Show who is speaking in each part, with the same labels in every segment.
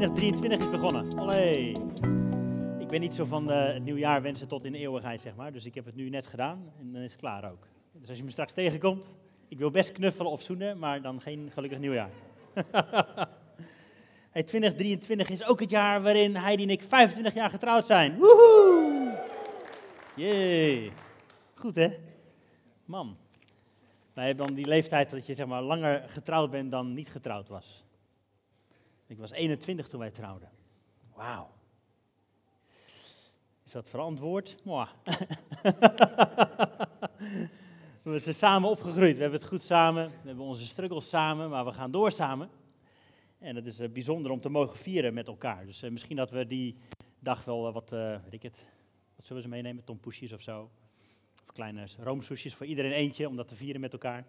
Speaker 1: 2023 is begonnen. Allee. Ik ben niet zo van eh, het nieuwjaar wensen tot in eeuwigheid, zeg maar. Dus ik heb het nu net gedaan en dan is het klaar ook. Dus als je me straks tegenkomt, ik wil best knuffelen of zoenen, maar dan geen gelukkig nieuwjaar. hey, 2023 is ook het jaar waarin Heidi en ik 25 jaar getrouwd zijn. Woehoe! Jee. Goed hè? Man. Wij hebben dan die leeftijd dat je zeg maar langer getrouwd bent dan niet getrouwd was. Ik was 21 toen wij trouwden. Wauw. Is dat verantwoord? Mwah. we zijn samen opgegroeid. We hebben het goed samen. We hebben onze struggles samen, maar we gaan door samen. En het is uh, bijzonder om te mogen vieren met elkaar. Dus uh, misschien dat we die dag wel uh, wat, weet ik wat zullen we ze meenemen? Tompoesjes of zo. Of kleine roomsoesjes voor iedereen eentje, om dat te vieren met elkaar.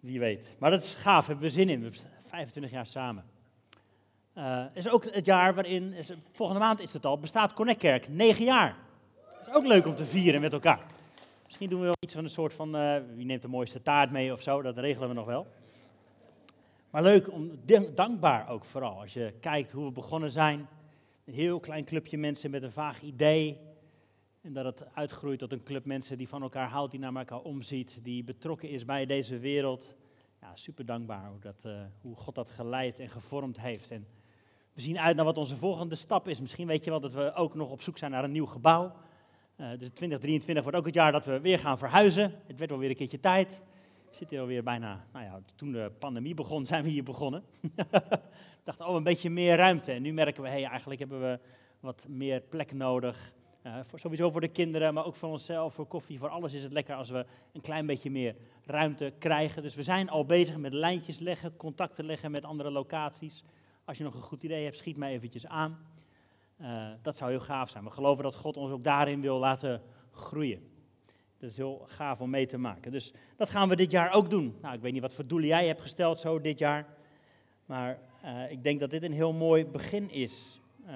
Speaker 1: Wie weet. Maar dat is gaaf, hebben we zin in. We hebben 25 jaar samen. Uh, is ook het jaar waarin, volgende maand is het al, bestaat Connect Kerk. Negen jaar. Het is ook leuk om te vieren met elkaar. Misschien doen we wel iets van een soort van, uh, wie neemt de mooiste taart mee of zo, dat regelen we nog wel. Maar leuk, om, dankbaar ook vooral, als je kijkt hoe we begonnen zijn. Een heel klein clubje mensen met een vaag idee. En dat het uitgroeit tot een club mensen die van elkaar houdt, die naar elkaar omziet, die betrokken is bij deze wereld. Ja, super dankbaar hoe, dat, uh, hoe God dat geleid en gevormd heeft. En we zien uit naar wat onze volgende stap is. Misschien weet je wel dat we ook nog op zoek zijn naar een nieuw gebouw. Uh, dus 2023 wordt ook het jaar dat we weer gaan verhuizen. Het werd alweer een keertje tijd. Ik zit hier alweer bijna, nou ja, toen de pandemie begon, zijn we hier begonnen. we dachten, oh, een beetje meer ruimte. En nu merken we, hé, hey, eigenlijk hebben we wat meer plek nodig. Uh, sowieso voor de kinderen, maar ook voor onszelf, voor koffie, voor alles is het lekker als we een klein beetje meer ruimte krijgen. Dus we zijn al bezig met lijntjes leggen, contacten leggen met andere locaties. Als je nog een goed idee hebt, schiet mij eventjes aan. Uh, dat zou heel gaaf zijn. We geloven dat God ons ook daarin wil laten groeien. Dat is heel gaaf om mee te maken. Dus dat gaan we dit jaar ook doen. Nou, ik weet niet wat voor doelen jij hebt gesteld zo dit jaar. Maar uh, ik denk dat dit een heel mooi begin is. Uh,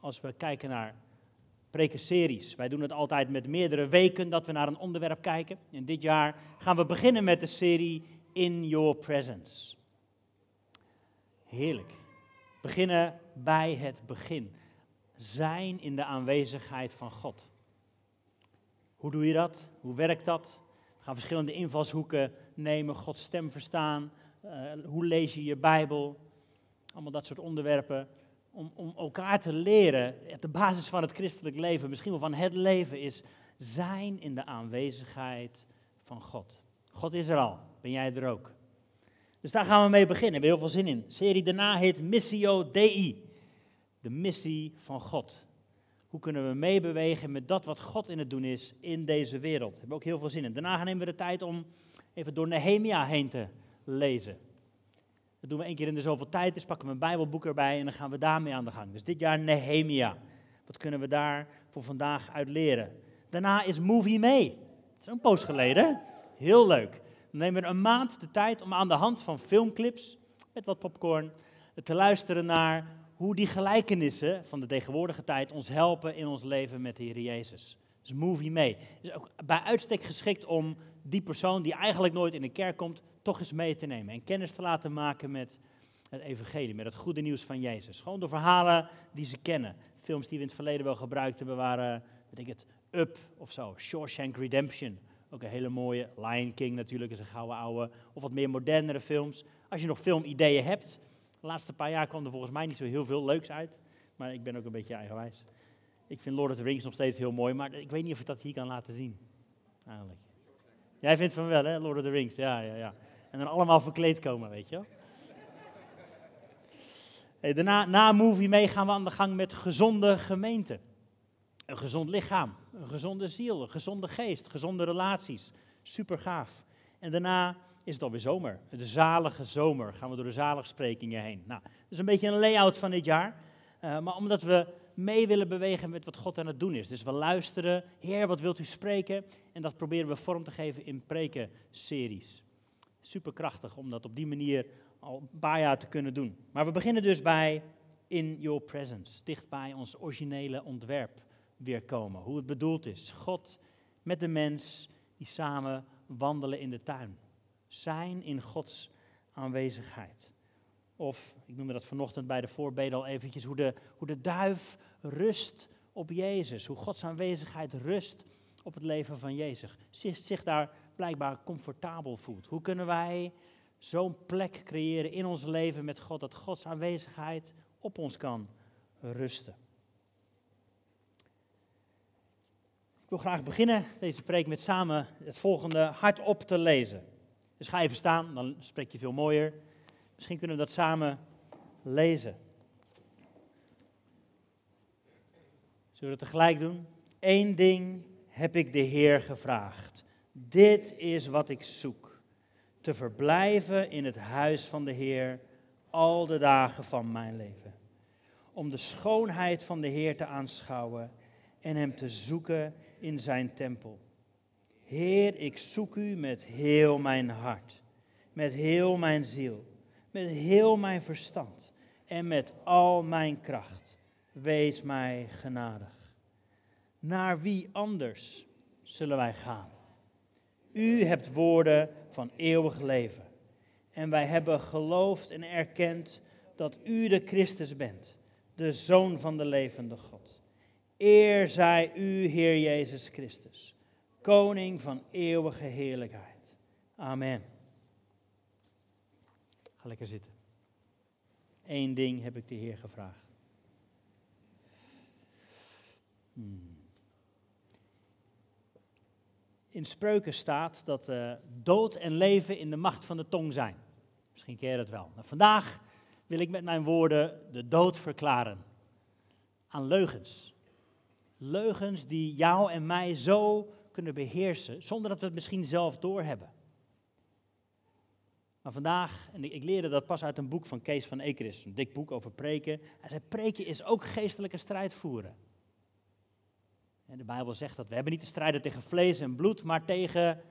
Speaker 1: als we kijken naar prekenseries. Wij doen het altijd met meerdere weken dat we naar een onderwerp kijken. En dit jaar gaan we beginnen met de serie In Your Presence. Heerlijk. Beginnen bij het begin. Zijn in de aanwezigheid van God. Hoe doe je dat? Hoe werkt dat? We gaan verschillende invalshoeken nemen, Gods stem verstaan. Uh, hoe lees je je Bijbel? Allemaal dat soort onderwerpen. Om, om elkaar te leren, de basis van het christelijk leven, misschien wel van het leven, is zijn in de aanwezigheid van God. God is er al, ben jij er ook? Dus daar gaan we mee beginnen. We hebben heel veel zin in. Serie daarna heet Missio Dei. De missie van God. Hoe kunnen we meebewegen met dat wat God in het doen is in deze wereld? Daar hebben we ook heel veel zin in. Daarna nemen we de tijd om even door Nehemia heen te lezen. Dat doen we één keer in de zoveel tijd. Dus pakken we een Bijbelboek erbij en dan gaan we daarmee aan de gang. Dus dit jaar Nehemia. Wat kunnen we daar voor vandaag uit leren? Daarna is Movie is een post geleden. Heel leuk. Nemen we een maand de tijd om aan de hand van filmclips met wat popcorn te luisteren naar hoe die gelijkenissen van de tegenwoordige tijd ons helpen in ons leven met de Heer Jezus. Dus movie mee. Is ook bij uitstek geschikt om die persoon die eigenlijk nooit in de kerk komt, toch eens mee te nemen en kennis te laten maken met het evangelie, met het goede nieuws van Jezus. Gewoon door verhalen die ze kennen. Films die we in het verleden wel gebruikt hebben waren, weet ik het, Up of zo, Shawshank Redemption. Ook een hele mooie. Lion King natuurlijk is een gouden oude. Of wat meer modernere films. Als je nog filmideeën hebt. De laatste paar jaar kwam er volgens mij niet zo heel veel leuks uit. Maar ik ben ook een beetje eigenwijs. Ik vind Lord of the Rings nog steeds heel mooi. Maar ik weet niet of ik dat hier kan laten zien. Eigenlijk. Jij vindt van wel, hè? Lord of the Rings. Ja, ja, ja. En dan allemaal verkleed komen, weet je wel. Hey, daarna, na Movie mee gaan we aan de gang met gezonde gemeente. Een gezond lichaam, een gezonde ziel, een gezonde geest, gezonde relaties. Super gaaf. En daarna is het alweer zomer. De zalige zomer. Gaan we door de zaligsprekingen heen. Nou, dat is een beetje een layout van dit jaar. Uh, maar omdat we mee willen bewegen met wat God aan het doen is. Dus we luisteren, Heer, wat wilt u spreken? En dat proberen we vorm te geven in prekenseries. Super krachtig om dat op die manier al een paar jaar te kunnen doen. Maar we beginnen dus bij In Your Presence, dicht bij ons originele ontwerp weer komen. Hoe het bedoeld is. God met de mens die samen wandelen in de tuin. Zijn in Gods aanwezigheid. Of, ik noemde dat vanochtend bij de voorbeden al eventjes, hoe de, hoe de duif rust op Jezus. Hoe Gods aanwezigheid rust op het leven van Jezus. Zich, zich daar blijkbaar comfortabel voelt. Hoe kunnen wij zo'n plek creëren in ons leven met God, dat Gods aanwezigheid op ons kan rusten? Ik wil graag beginnen, deze preek, met samen het volgende hardop te lezen. Dus ga even staan, dan spreek je veel mooier. Misschien kunnen we dat samen lezen. Zullen we het tegelijk doen? Eén ding heb ik de Heer gevraagd. Dit is wat ik zoek. Te verblijven in het huis van de Heer al de dagen van mijn leven. Om de schoonheid van de Heer te aanschouwen en Hem te zoeken in Zijn tempel. Heer, ik zoek U met heel mijn hart, met heel mijn ziel, met heel mijn verstand en met al mijn kracht. Wees mij genadig. Naar wie anders zullen wij gaan? U hebt woorden van eeuwig leven. En wij hebben geloofd en erkend dat U de Christus bent, de Zoon van de levende God. Eer zij U, Heer Jezus Christus, Koning van eeuwige heerlijkheid. Amen. Ga lekker zitten. Eén ding heb ik de Heer gevraagd. Hmm. in spreuken staat dat uh, dood en leven in de macht van de tong zijn. Misschien je dat wel. Nou, vandaag wil ik met mijn woorden de dood verklaren aan leugens. Leugens die jou en mij zo kunnen beheersen, zonder dat we het misschien zelf doorhebben. Maar vandaag, en ik leerde dat pas uit een boek van Kees van Ekeris, een dik boek over preken. Hij zei, preken is ook geestelijke strijd voeren. En de Bijbel zegt dat we hebben niet te strijden tegen vlees en bloed, maar tegen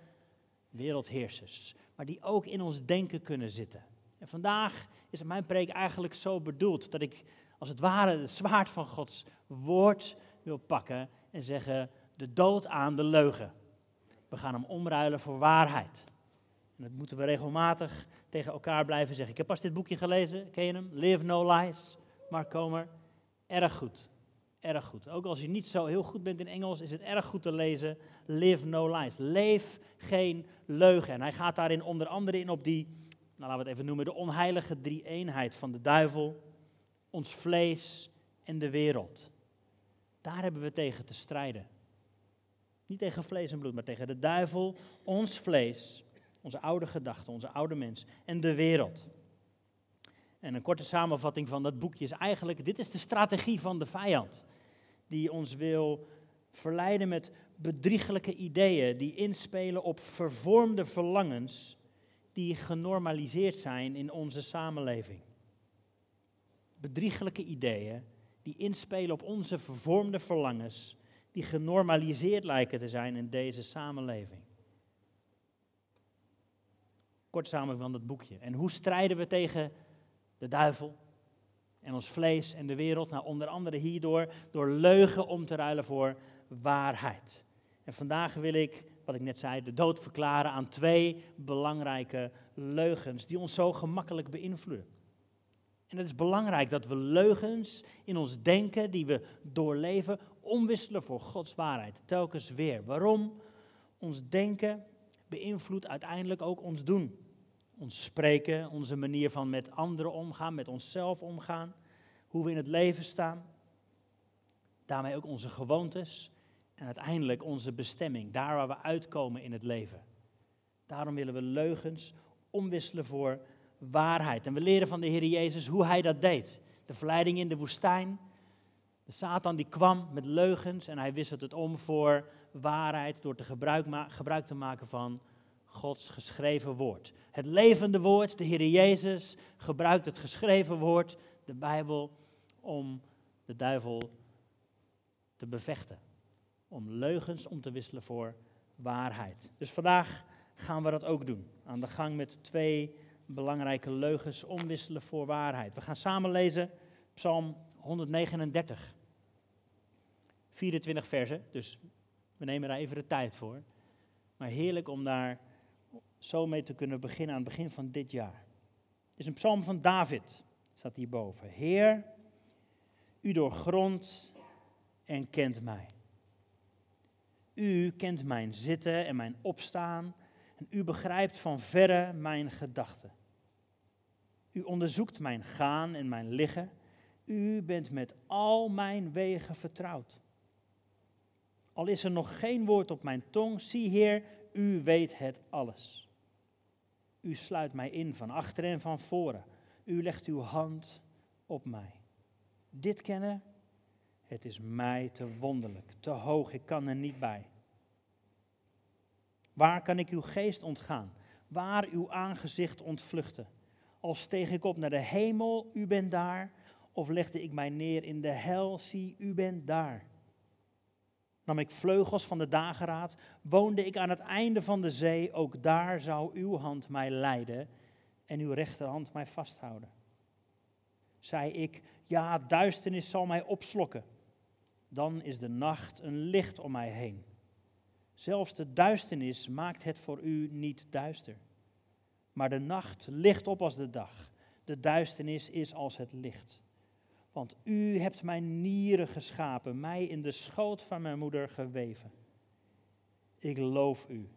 Speaker 1: wereldheersers. Maar die ook in ons denken kunnen zitten. En vandaag is mijn preek eigenlijk zo bedoeld dat ik als het ware het zwaard van Gods woord wil pakken en zeggen, de dood aan de leugen. We gaan hem omruilen voor waarheid. En dat moeten we regelmatig tegen elkaar blijven zeggen. Ik heb pas dit boekje gelezen, ken je hem? Live No Lies, Mark Comer. Erg goed erg goed. Ook als je niet zo heel goed bent in Engels, is het erg goed te lezen. Live no lies. Leef geen leugen. En hij gaat daarin onder andere in op die, nou laten we het even noemen, de onheilige drie-eenheid van de duivel, ons vlees en de wereld. Daar hebben we tegen te strijden. Niet tegen vlees en bloed, maar tegen de duivel, ons vlees, onze oude gedachten, onze oude mens en de wereld. En een korte samenvatting van dat boekje is eigenlijk, dit is de strategie van de vijand die ons wil verleiden met bedriegelijke ideeën die inspelen op vervormde verlangens die genormaliseerd zijn in onze samenleving. Bedriegelijke ideeën die inspelen op onze vervormde verlangens die genormaliseerd lijken te zijn in deze samenleving. Kort samen van dat boekje. En hoe strijden we tegen de duivel, en ons vlees en de wereld. Nou, onder andere hierdoor, door leugen om te ruilen voor waarheid. En vandaag wil ik, wat ik net zei, de dood verklaren aan twee belangrijke leugens die ons zo gemakkelijk beïnvloeden. En het is belangrijk dat we leugens in ons denken, die we doorleven, omwisselen voor Gods waarheid. Telkens weer. Waarom? Ons denken beïnvloedt uiteindelijk ook ons doen ons spreken, onze manier van met anderen omgaan, met onszelf omgaan, hoe we in het leven staan. Daarmee ook onze gewoontes en uiteindelijk onze bestemming, daar waar we uitkomen in het leven. Daarom willen we leugens omwisselen voor waarheid. En we leren van de Heer Jezus hoe hij dat deed. De verleiding in de woestijn. De Satan die kwam met leugens en hij wisselt het om voor waarheid door te gebruik, gebruik te maken van Gods geschreven woord. Het levende woord, de Heer Jezus, gebruikt het geschreven woord, de Bijbel, om de duivel te bevechten. Om leugens om te wisselen voor waarheid. Dus vandaag gaan we dat ook doen. Aan de gang met twee belangrijke leugens omwisselen voor waarheid. We gaan samen lezen Psalm 139. 24 versen, dus we nemen daar even de tijd voor. Maar heerlijk om daar zo mee te kunnen beginnen aan het begin van dit jaar. Het is een psalm van David, staat hierboven. Heer, u doorgrondt en kent mij. U kent mijn zitten en mijn opstaan en u begrijpt van verre mijn gedachten. U onderzoekt mijn gaan en mijn liggen. U bent met al mijn wegen vertrouwd. Al is er nog geen woord op mijn tong, zie Heer, u weet het alles. U sluit mij in van achteren en van voren. U legt uw hand op mij. Dit kennen, het is mij te wonderlijk, te hoog, ik kan er niet bij. Waar kan ik uw geest ontgaan? Waar uw aangezicht ontvluchten? Al steeg ik op naar de hemel, u bent daar. Of legde ik mij neer in de hel, zie, u bent daar. Nam ik vleugels van de dageraad, woonde ik aan het einde van de zee, ook daar zou uw hand mij leiden en uw rechterhand mij vasthouden. Zei ik, ja, duisternis zal mij opslokken. Dan is de nacht een licht om mij heen. Zelfs de duisternis maakt het voor u niet duister. Maar de nacht licht op als de dag. De duisternis is als het licht. Want u hebt mijn nieren geschapen, mij in de schoot van mijn moeder geweven. Ik loof u,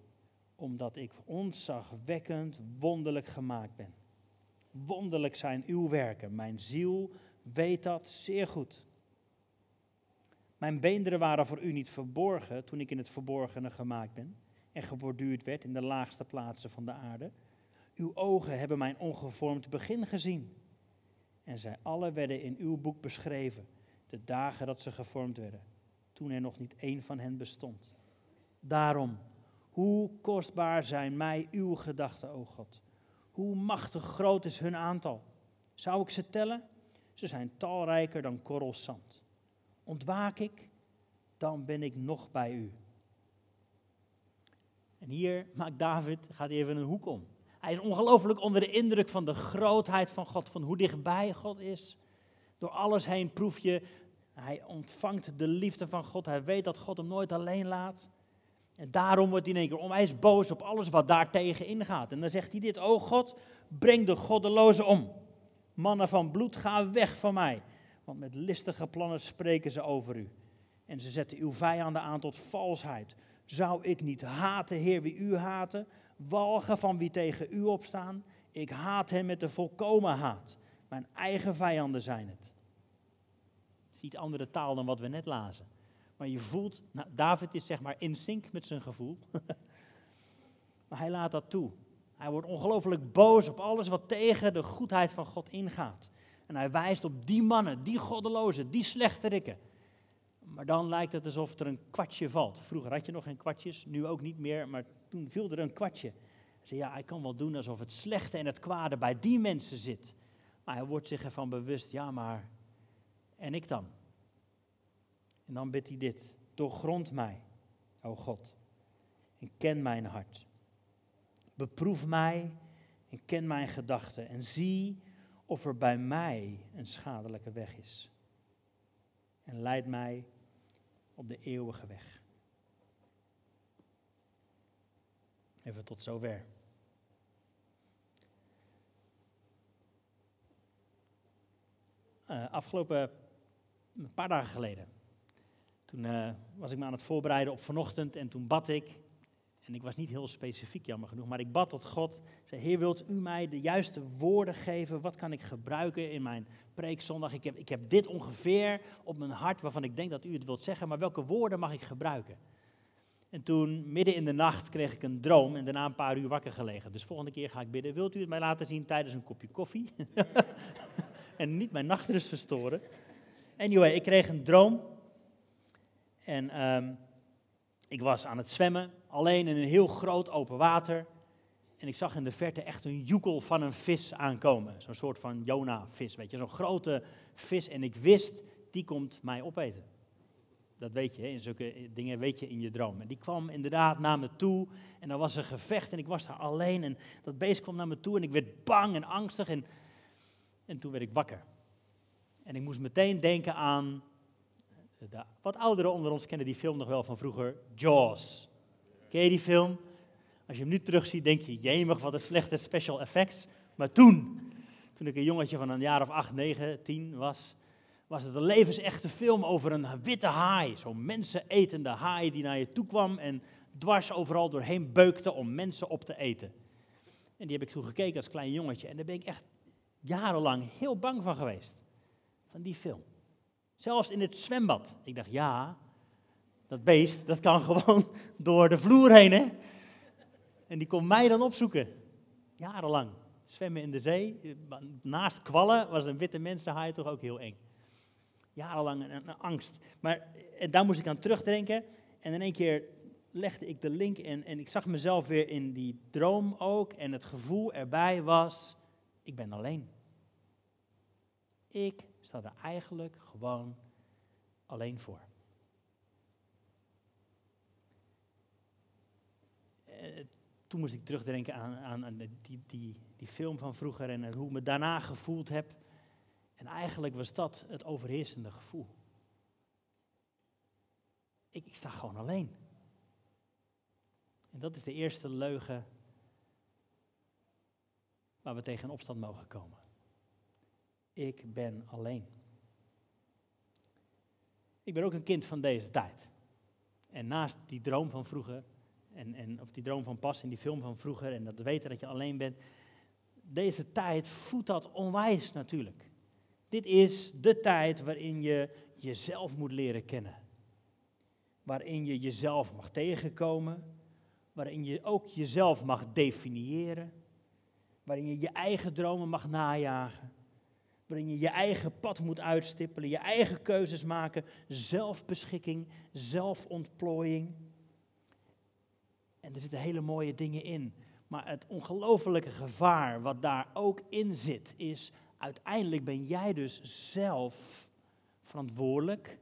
Speaker 1: omdat ik ontzagwekkend wonderlijk gemaakt ben. Wonderlijk zijn uw werken, mijn ziel weet dat zeer goed. Mijn beenderen waren voor u niet verborgen toen ik in het verborgene gemaakt ben en geborduurd werd in de laagste plaatsen van de aarde. Uw ogen hebben mijn ongevormd begin gezien. En zij alle werden in uw boek beschreven, de dagen dat ze gevormd werden, toen er nog niet één van hen bestond. Daarom, hoe kostbaar zijn mij uw gedachten, o God. Hoe machtig groot is hun aantal. Zou ik ze tellen? Ze zijn talrijker dan korrels zand. Ontwaak ik, dan ben ik nog bij u. En hier maakt David, gaat even een hoek om. Hij is ongelooflijk onder de indruk van de grootheid van God, van hoe dichtbij God is. Door alles heen proef je, hij ontvangt de liefde van God. Hij weet dat God hem nooit alleen laat. En daarom wordt hij in één keer om. Hij is boos op alles wat daartegen ingaat. En dan zegt hij dit: O God, breng de goddelozen om. Mannen van bloed, ga weg van mij. Want met listige plannen spreken ze over u. En ze zetten uw vijanden aan tot valsheid. Zou ik niet haten, Heer, wie u haten? Walgen van wie tegen u opstaan? Ik haat hem met de volkomen haat. Mijn eigen vijanden zijn het. Het is iets andere taal dan wat we net lazen. Maar je voelt, nou, David is zeg maar in sync met zijn gevoel. maar hij laat dat toe. Hij wordt ongelooflijk boos op alles wat tegen de goedheid van God ingaat. En hij wijst op die mannen, die goddelozen, die slechterikken. Maar dan lijkt het alsof er een kwartje valt. Vroeger had je nog geen kwartjes, nu ook niet meer, maar toen viel er een kwartje. Hij zei, ja, hij kan wel doen alsof het slechte en het kwade bij die mensen zit. Maar hij wordt zich ervan bewust, ja, maar en ik dan? En dan bidt hij dit, doorgrond mij, o God, en ken mijn hart. Beproef mij en ken mijn gedachten en zie of er bij mij een schadelijke weg is. En leid mij op de eeuwige weg. Even tot zover. Uh, afgelopen een paar dagen geleden. Toen uh, was ik me aan het voorbereiden op vanochtend en toen bad ik. En ik was niet heel specifiek, jammer genoeg, maar ik bad tot God. Zei, Heer, wilt u mij de juiste woorden geven? Wat kan ik gebruiken in mijn preekzondag? Ik heb, ik heb dit ongeveer op mijn hart waarvan ik denk dat u het wilt zeggen, maar welke woorden mag ik gebruiken? En toen, midden in de nacht, kreeg ik een droom en daarna een paar uur wakker gelegen. Dus volgende keer ga ik bidden, wilt u het mij laten zien tijdens een kopje koffie? en niet mijn nachtrust verstoren. Anyway, ik kreeg een droom. En um, ik was aan het zwemmen, alleen in een heel groot open water. En ik zag in de verte echt een joekel van een vis aankomen. Zo'n soort van Jona-vis, weet je. Zo'n grote vis. En ik wist, die komt mij opeten. Dat weet je, in zulke dingen weet je in je droom. En die kwam inderdaad naar me toe. En er was een gevecht en ik was daar alleen. En dat beest kwam naar me toe en ik werd bang en angstig. En, en toen werd ik wakker. En ik moest meteen denken aan de wat ouderen onder ons kennen die film nog wel van vroeger, Jaws. Ken je die film? Als je hem nu terugziet, denk je, jemig, wat een slechte special effects. Maar toen, toen ik een jongetje van een jaar of acht, negen, tien was, was het een levensechte film over een witte haai. Zo'n mensenetende haai die naar je toe kwam en dwars overal doorheen beukte om mensen op te eten. En die heb ik toen gekeken als klein jongetje en daar ben ik echt jarenlang heel bang van geweest. Van die film. Zelfs in het zwembad. Ik dacht, ja, dat beest, dat kan gewoon door de vloer heen, hè. En die komt mij dan opzoeken. Jarenlang. Zwemmen in de zee. Naast kwallen was een witte mensenhaai toch ook heel eng. Jarenlang een, angst. Maar daar moest ik aan terugdenken. En in één keer legde ik de link in en ik zag mezelf weer in die droom ook. En het gevoel erbij was, ik ben alleen. Ik sta er eigenlijk gewoon alleen voor. Toen moest ik terugdenken aan, aan, aan die, die, die film van vroeger en hoe ik me daarna gevoeld heb. En eigenlijk was dat het overheersende gevoel. Ik, ik sta gewoon alleen. En dat is de eerste leugen waar we tegen opstand mogen komen. Ik ben alleen. Ik ben ook een kind van deze tijd. En naast die droom van vroeger, en, en, of die droom van pas in die film van vroeger, en dat weten dat je alleen bent, deze tijd voedt dat onwijs natuurlijk. Dit is de tijd waarin je jezelf moet leren kennen. Waarin je jezelf mag tegenkomen. Waarin je ook jezelf mag definiëren. Waarin je je eigen dromen mag najagen. Waarin je je eigen pad moet uitstippelen, je eigen keuzes maken, zelfbeschikking, zelfontplooiing. En er zitten hele mooie dingen in. Maar het ongelofelijke gevaar wat daar ook in zit, is uiteindelijk ben jij dus zelf verantwoordelijk.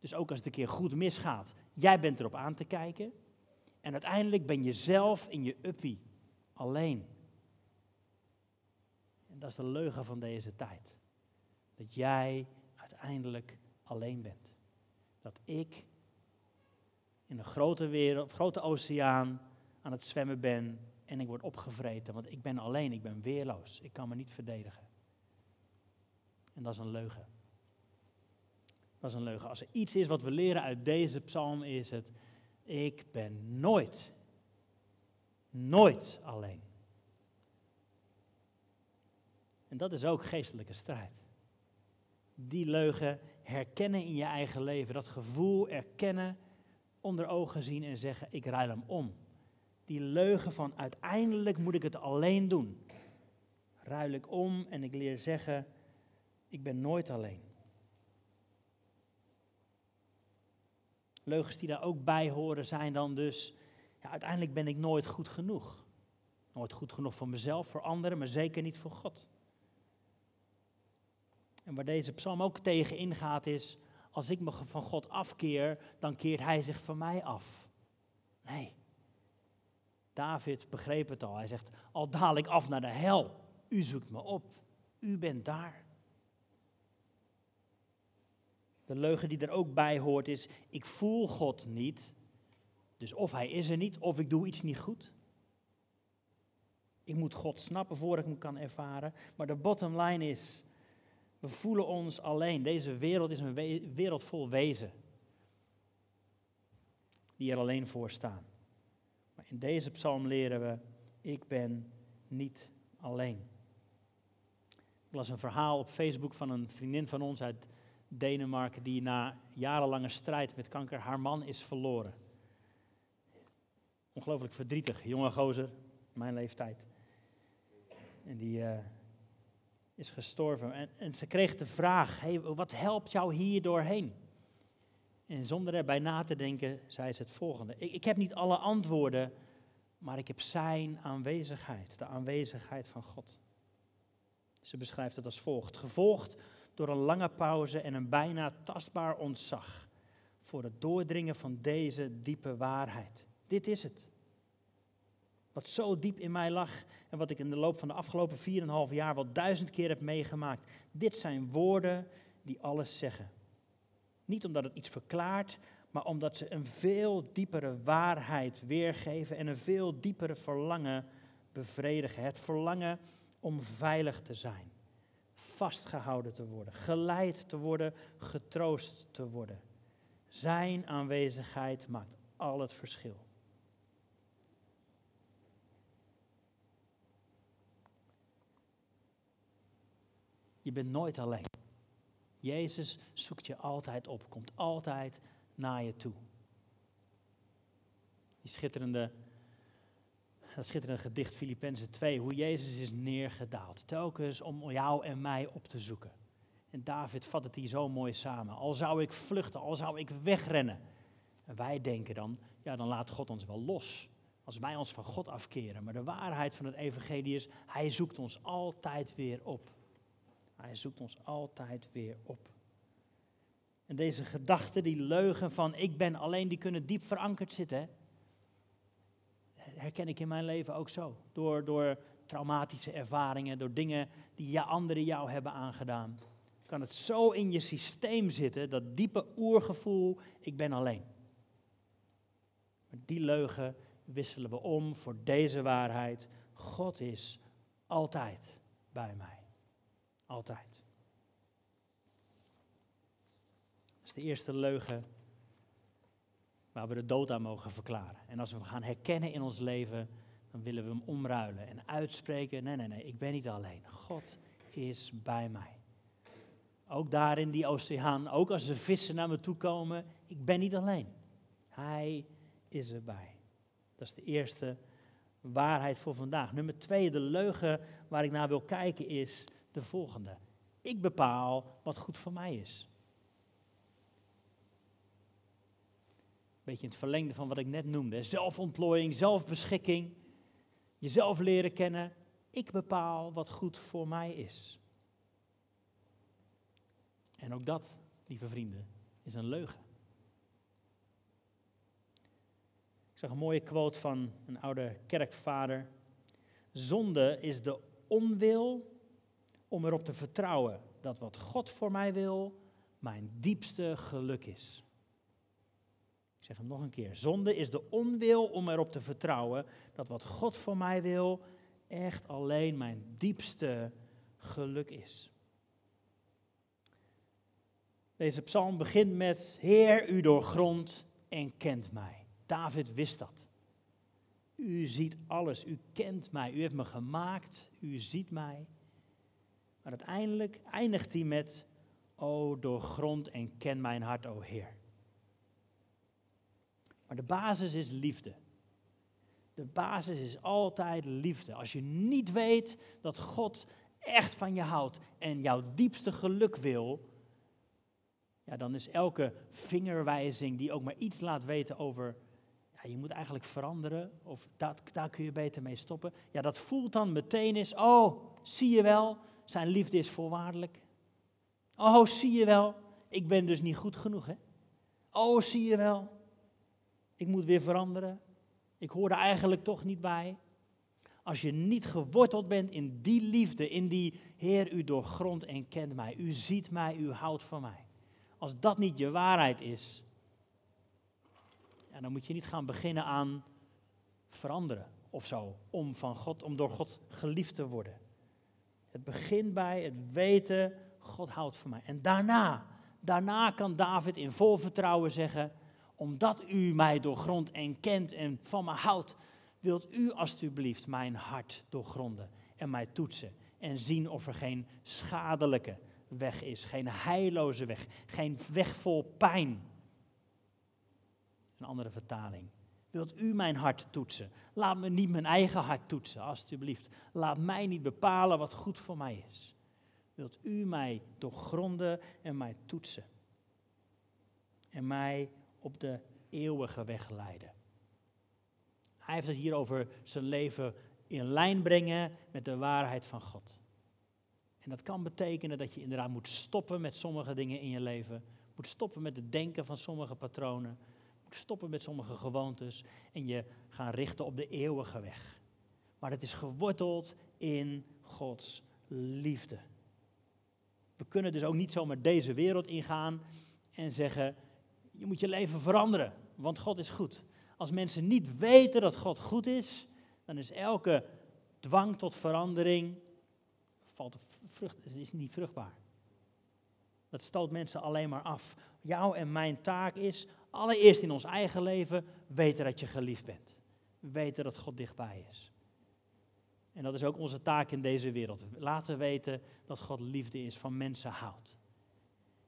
Speaker 1: Dus ook als het een keer goed misgaat, jij bent erop aan te kijken. En uiteindelijk ben je zelf in je uppie alleen. En dat is de leugen van deze tijd. Dat jij uiteindelijk alleen bent. Dat ik in een grote wereld, grote oceaan aan het zwemmen ben en ik word opgevreten, want ik ben alleen, ik ben weerloos, ik kan me niet verdedigen. En dat is een leugen. Dat is een leugen. Als er iets is wat we leren uit deze psalm, is het: ik ben nooit, nooit alleen. En dat is ook geestelijke strijd. Die leugen herkennen in je eigen leven, dat gevoel erkennen, onder ogen zien en zeggen: ik ruil hem om. Die leugen van uiteindelijk moet ik het alleen doen. Ruil ik om en ik leer zeggen: ik ben nooit alleen. Leugens die daar ook bij horen zijn dan dus, ja, uiteindelijk ben ik nooit goed genoeg. Nooit goed genoeg voor mezelf, voor anderen, maar zeker niet voor God. En waar deze psalm ook tegen ingaat is, als ik me van God afkeer, dan keert hij zich van mij af. Nee. David begreep het al. Hij zegt, al daal ik af naar de hel, u zoekt me op. U bent daar. De leugen die er ook bij hoort is, ik voel God niet. Dus of hij is er niet, of ik doe iets niet goed. Ik moet God snappen voor ik hem kan ervaren. Maar de bottom line is, we voelen ons alleen. Deze wereld is een wereld vol wezen. Die er alleen voor staan. Maar in deze psalm leren we, ik ben niet alleen. Ik las een verhaal op Facebook van een vriendin van ons uit Denemarken die na jarenlange strijd met kanker haar man is verloren. Ongelooflijk verdrietig, jonge gozer, mijn leeftijd. En die uh, is gestorven. En, en, ze kreeg de vraag, hey, wat helpt jou hier doorheen? En zonder erbij na te denken, zei ze het volgende. Ik, ik heb niet alle antwoorden, maar ik heb zijn aanwezigheid, de aanwezigheid van God. Ze beschrijft het als volgt. Gevolgd door een lange pauze en een bijna tastbaar ontzag voor het doordringen van deze diepe waarheid. Dit is het. Wat zo diep in mij lag en wat ik in de loop van de afgelopen 4,5 jaar wel duizend keer heb meegemaakt. Dit zijn woorden die alles zeggen. Niet omdat het iets verklaart, maar omdat ze een veel diepere waarheid weergeven en een veel diepere verlangen bevredigen. Het verlangen om veilig te zijn vastgehouden te worden, geleid te worden, getroost te worden. Zijn aanwezigheid maakt al het verschil. Je bent nooit alleen. Jezus zoekt je altijd op, komt altijd naar je toe. Die schitterende, dat schitterende gedicht Filippenzen 2, hoe Jezus is neergedaald, telkens om jou en mij op te zoeken. En David vat het hier zo mooi samen. Al zou ik vluchten, al zou ik wegrennen. En wij denken dan, ja, dan laat God ons wel los. Als wij ons van God afkeren. Maar de waarheid van het evangelie is, hij zoekt ons altijd weer op. Hij zoekt ons altijd weer op. En deze gedachten, die leugen van ik ben alleen, die kunnen diep verankerd zitten. Herken ik in mijn leven ook zo. Door, door traumatische ervaringen, door dingen die anderen jou hebben aangedaan. Kan het zo in je systeem zitten, dat diepe oergevoel, ik ben alleen. Maar die leugen wisselen we om voor deze waarheid. God is altijd bij mij. Altijd. Dat is de eerste leugen waar we de dood aan mogen verklaren. En als we hem gaan herkennen in ons leven, dan willen we hem omruilen en uitspreken: nee, nee, nee, ik ben niet alleen. God is bij mij. Ook daar in die oceaan, ook als er vissen naar me toe komen, ik ben niet alleen. Hij is erbij. Dat is de eerste waarheid voor vandaag. Nummer twee, de leugen waar ik naar wil kijken is de volgende. Ik bepaal wat goed voor mij is. Beetje in het verlengde van wat ik net noemde. Zelfontplooiing, zelfbeschikking, jezelf leren kennen. Ik bepaal wat goed voor mij is. En ook dat, lieve vrienden, is een leugen. Ik zag een mooie quote van een oude kerkvader. Zonde is de onwil om erop te vertrouwen dat wat God voor mij wil, mijn diepste geluk is. Ik zeg hem nog een keer. Zonde is de onwil om erop te vertrouwen dat wat God voor mij wil, echt alleen mijn diepste geluk is. Deze psalm begint met: Heer, u doorgrondt en kent mij. David wist dat. U ziet alles, u kent mij, u heeft me gemaakt, u ziet mij. Maar uiteindelijk eindigt hij met, o doorgrond en ken mijn hart, o Heer. Maar de basis is liefde. De basis is altijd liefde. Als je niet weet dat God echt van je houdt en jouw diepste geluk wil, ja, dan is elke vingerwijzing die ook maar iets laat weten over, ja, je moet eigenlijk veranderen, of dat, daar kun je beter mee stoppen, ja, dat voelt dan meteen is, oh, zie je wel, zijn liefde is voorwaardelijk. Oh, zie je wel, ik ben dus niet goed genoeg, hè? Oh, zie je wel, ik moet weer veranderen. Ik hoor er eigenlijk toch niet bij. Als je niet geworteld bent in die liefde, in die Heer, u doorgrondt en kent mij, u ziet mij, u houdt van mij. Als dat niet je waarheid is, ja, dan moet je niet gaan beginnen aan veranderen of zo, om, van God, om door God geliefd te worden. Het begint bij het weten, God houdt van mij. En daarna, daarna kan David in vol vertrouwen zeggen, omdat u mij doorgrondt en kent en van me houdt, wilt u alstublieft mijn hart doorgronden en mij toetsen en zien of er geen schadelijke weg is, geen heilloze weg, geen weg vol pijn. Een andere vertaling. Wilt u mijn hart toetsen? Laat me niet mijn eigen hart toetsen, alstublieft. Laat mij niet bepalen wat goed voor mij is. Wilt u mij doorgronden en mij toetsen? En mij op de eeuwige weg leiden. Hij heeft het hier over zijn leven in lijn brengen met de waarheid van God. En dat kan betekenen dat je inderdaad moet stoppen met sommige dingen in je leven. Moet stoppen met het denken van sommige patronen stoppen met sommige gewoontes en je gaan richten op de eeuwige weg. Maar het is geworteld in Gods liefde. We kunnen dus ook niet zomaar deze wereld ingaan en zeggen, je moet je leven veranderen, want God is goed. Als mensen niet weten dat God goed is, dan is elke dwang tot verandering, valt, vrucht, is niet vruchtbaar. Dat stoot mensen alleen maar af. Jouw en mijn taak is, allereerst in ons eigen leven, weten dat je geliefd bent. Weten dat God dichtbij is. En dat is ook onze taak in deze wereld. Laten weten dat God liefde is, van mensen houdt.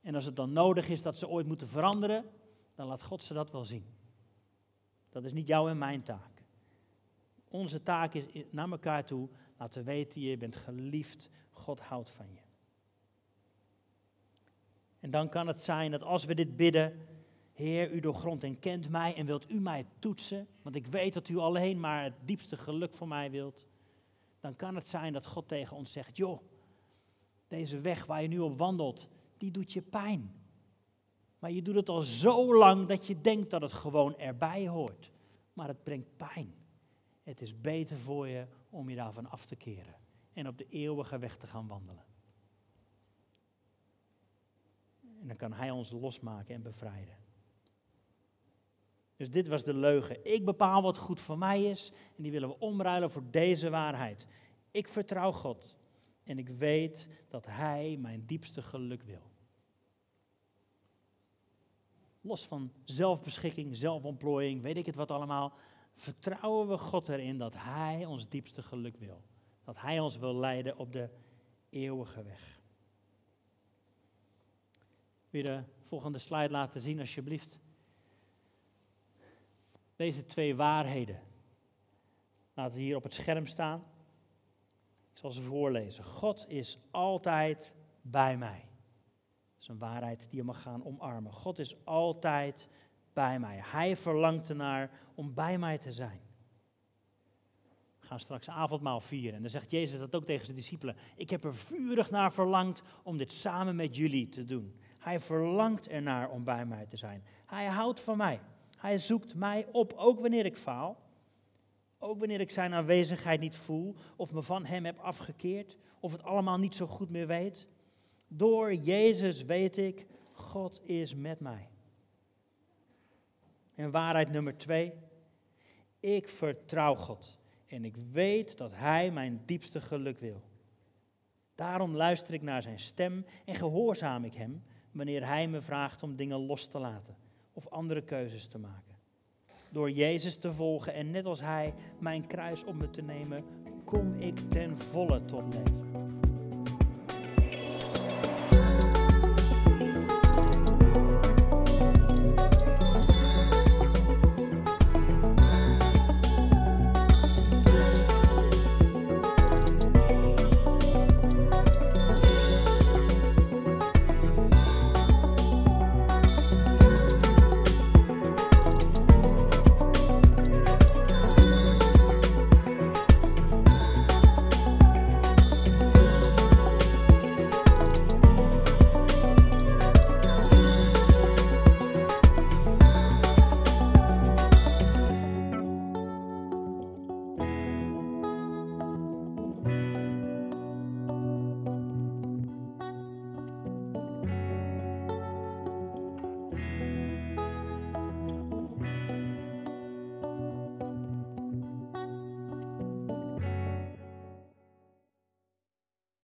Speaker 1: En als het dan nodig is dat ze ooit moeten veranderen, dan laat God ze dat wel zien. Dat is niet jouw en mijn taak. Onze taak is naar elkaar toe laten weten, je bent geliefd, God houdt van je. En dan kan het zijn dat als we dit bidden, Heer, u doorgrondt en kent mij en wilt u mij toetsen, want ik weet dat u alleen maar het diepste geluk voor mij wilt, dan kan het zijn dat God tegen ons zegt, joh, deze weg waar je nu op wandelt, die doet je pijn. Maar je doet het al zo lang dat je denkt dat het gewoon erbij hoort. Maar het brengt pijn. Het is beter voor je om je daarvan af te keren en op de eeuwige weg te gaan wandelen. En dan kan Hij ons losmaken en bevrijden. Dus dit was de leugen. Ik bepaal wat goed voor mij is en die willen we omruilen voor deze waarheid. Ik vertrouw God en ik weet dat Hij mijn diepste geluk wil. Los van zelfbeschikking, zelfontplooiing, weet ik het wat allemaal, vertrouwen we God erin dat Hij ons diepste geluk wil. Dat Hij ons wil leiden op de eeuwige weg. Wil je de volgende slide laten zien, alsjeblieft? Deze twee waarheden laten we hier op het scherm staan. Ik zal ze voorlezen. God is altijd bij mij. Dat is een waarheid die je mag gaan omarmen. God is altijd bij mij. Hij verlangt ernaar om bij mij te zijn. We gaan straks avondmaal vieren. En dan zegt Jezus dat ook tegen zijn discipelen. Ik heb er vurig naar verlangd om dit samen met jullie te doen. Hij verlangt ernaar om bij mij te zijn. Hij houdt van mij. Hij zoekt mij op, ook wanneer ik faal. Ook wanneer ik zijn aanwezigheid niet voel, of me van hem heb afgekeerd, of het allemaal niet zo goed meer weet. Door Jezus weet ik, God is met mij. En waarheid nummer twee, ik vertrouw God en ik weet dat Hij mijn diepste geluk wil. Daarom luister ik naar Zijn stem en gehoorzaam ik Hem wanneer Hij me vraagt om dingen los te laten of andere keuzes te maken. Door Jezus te volgen en net als Hij mijn kruis op me te nemen, kom ik ten volle tot leven.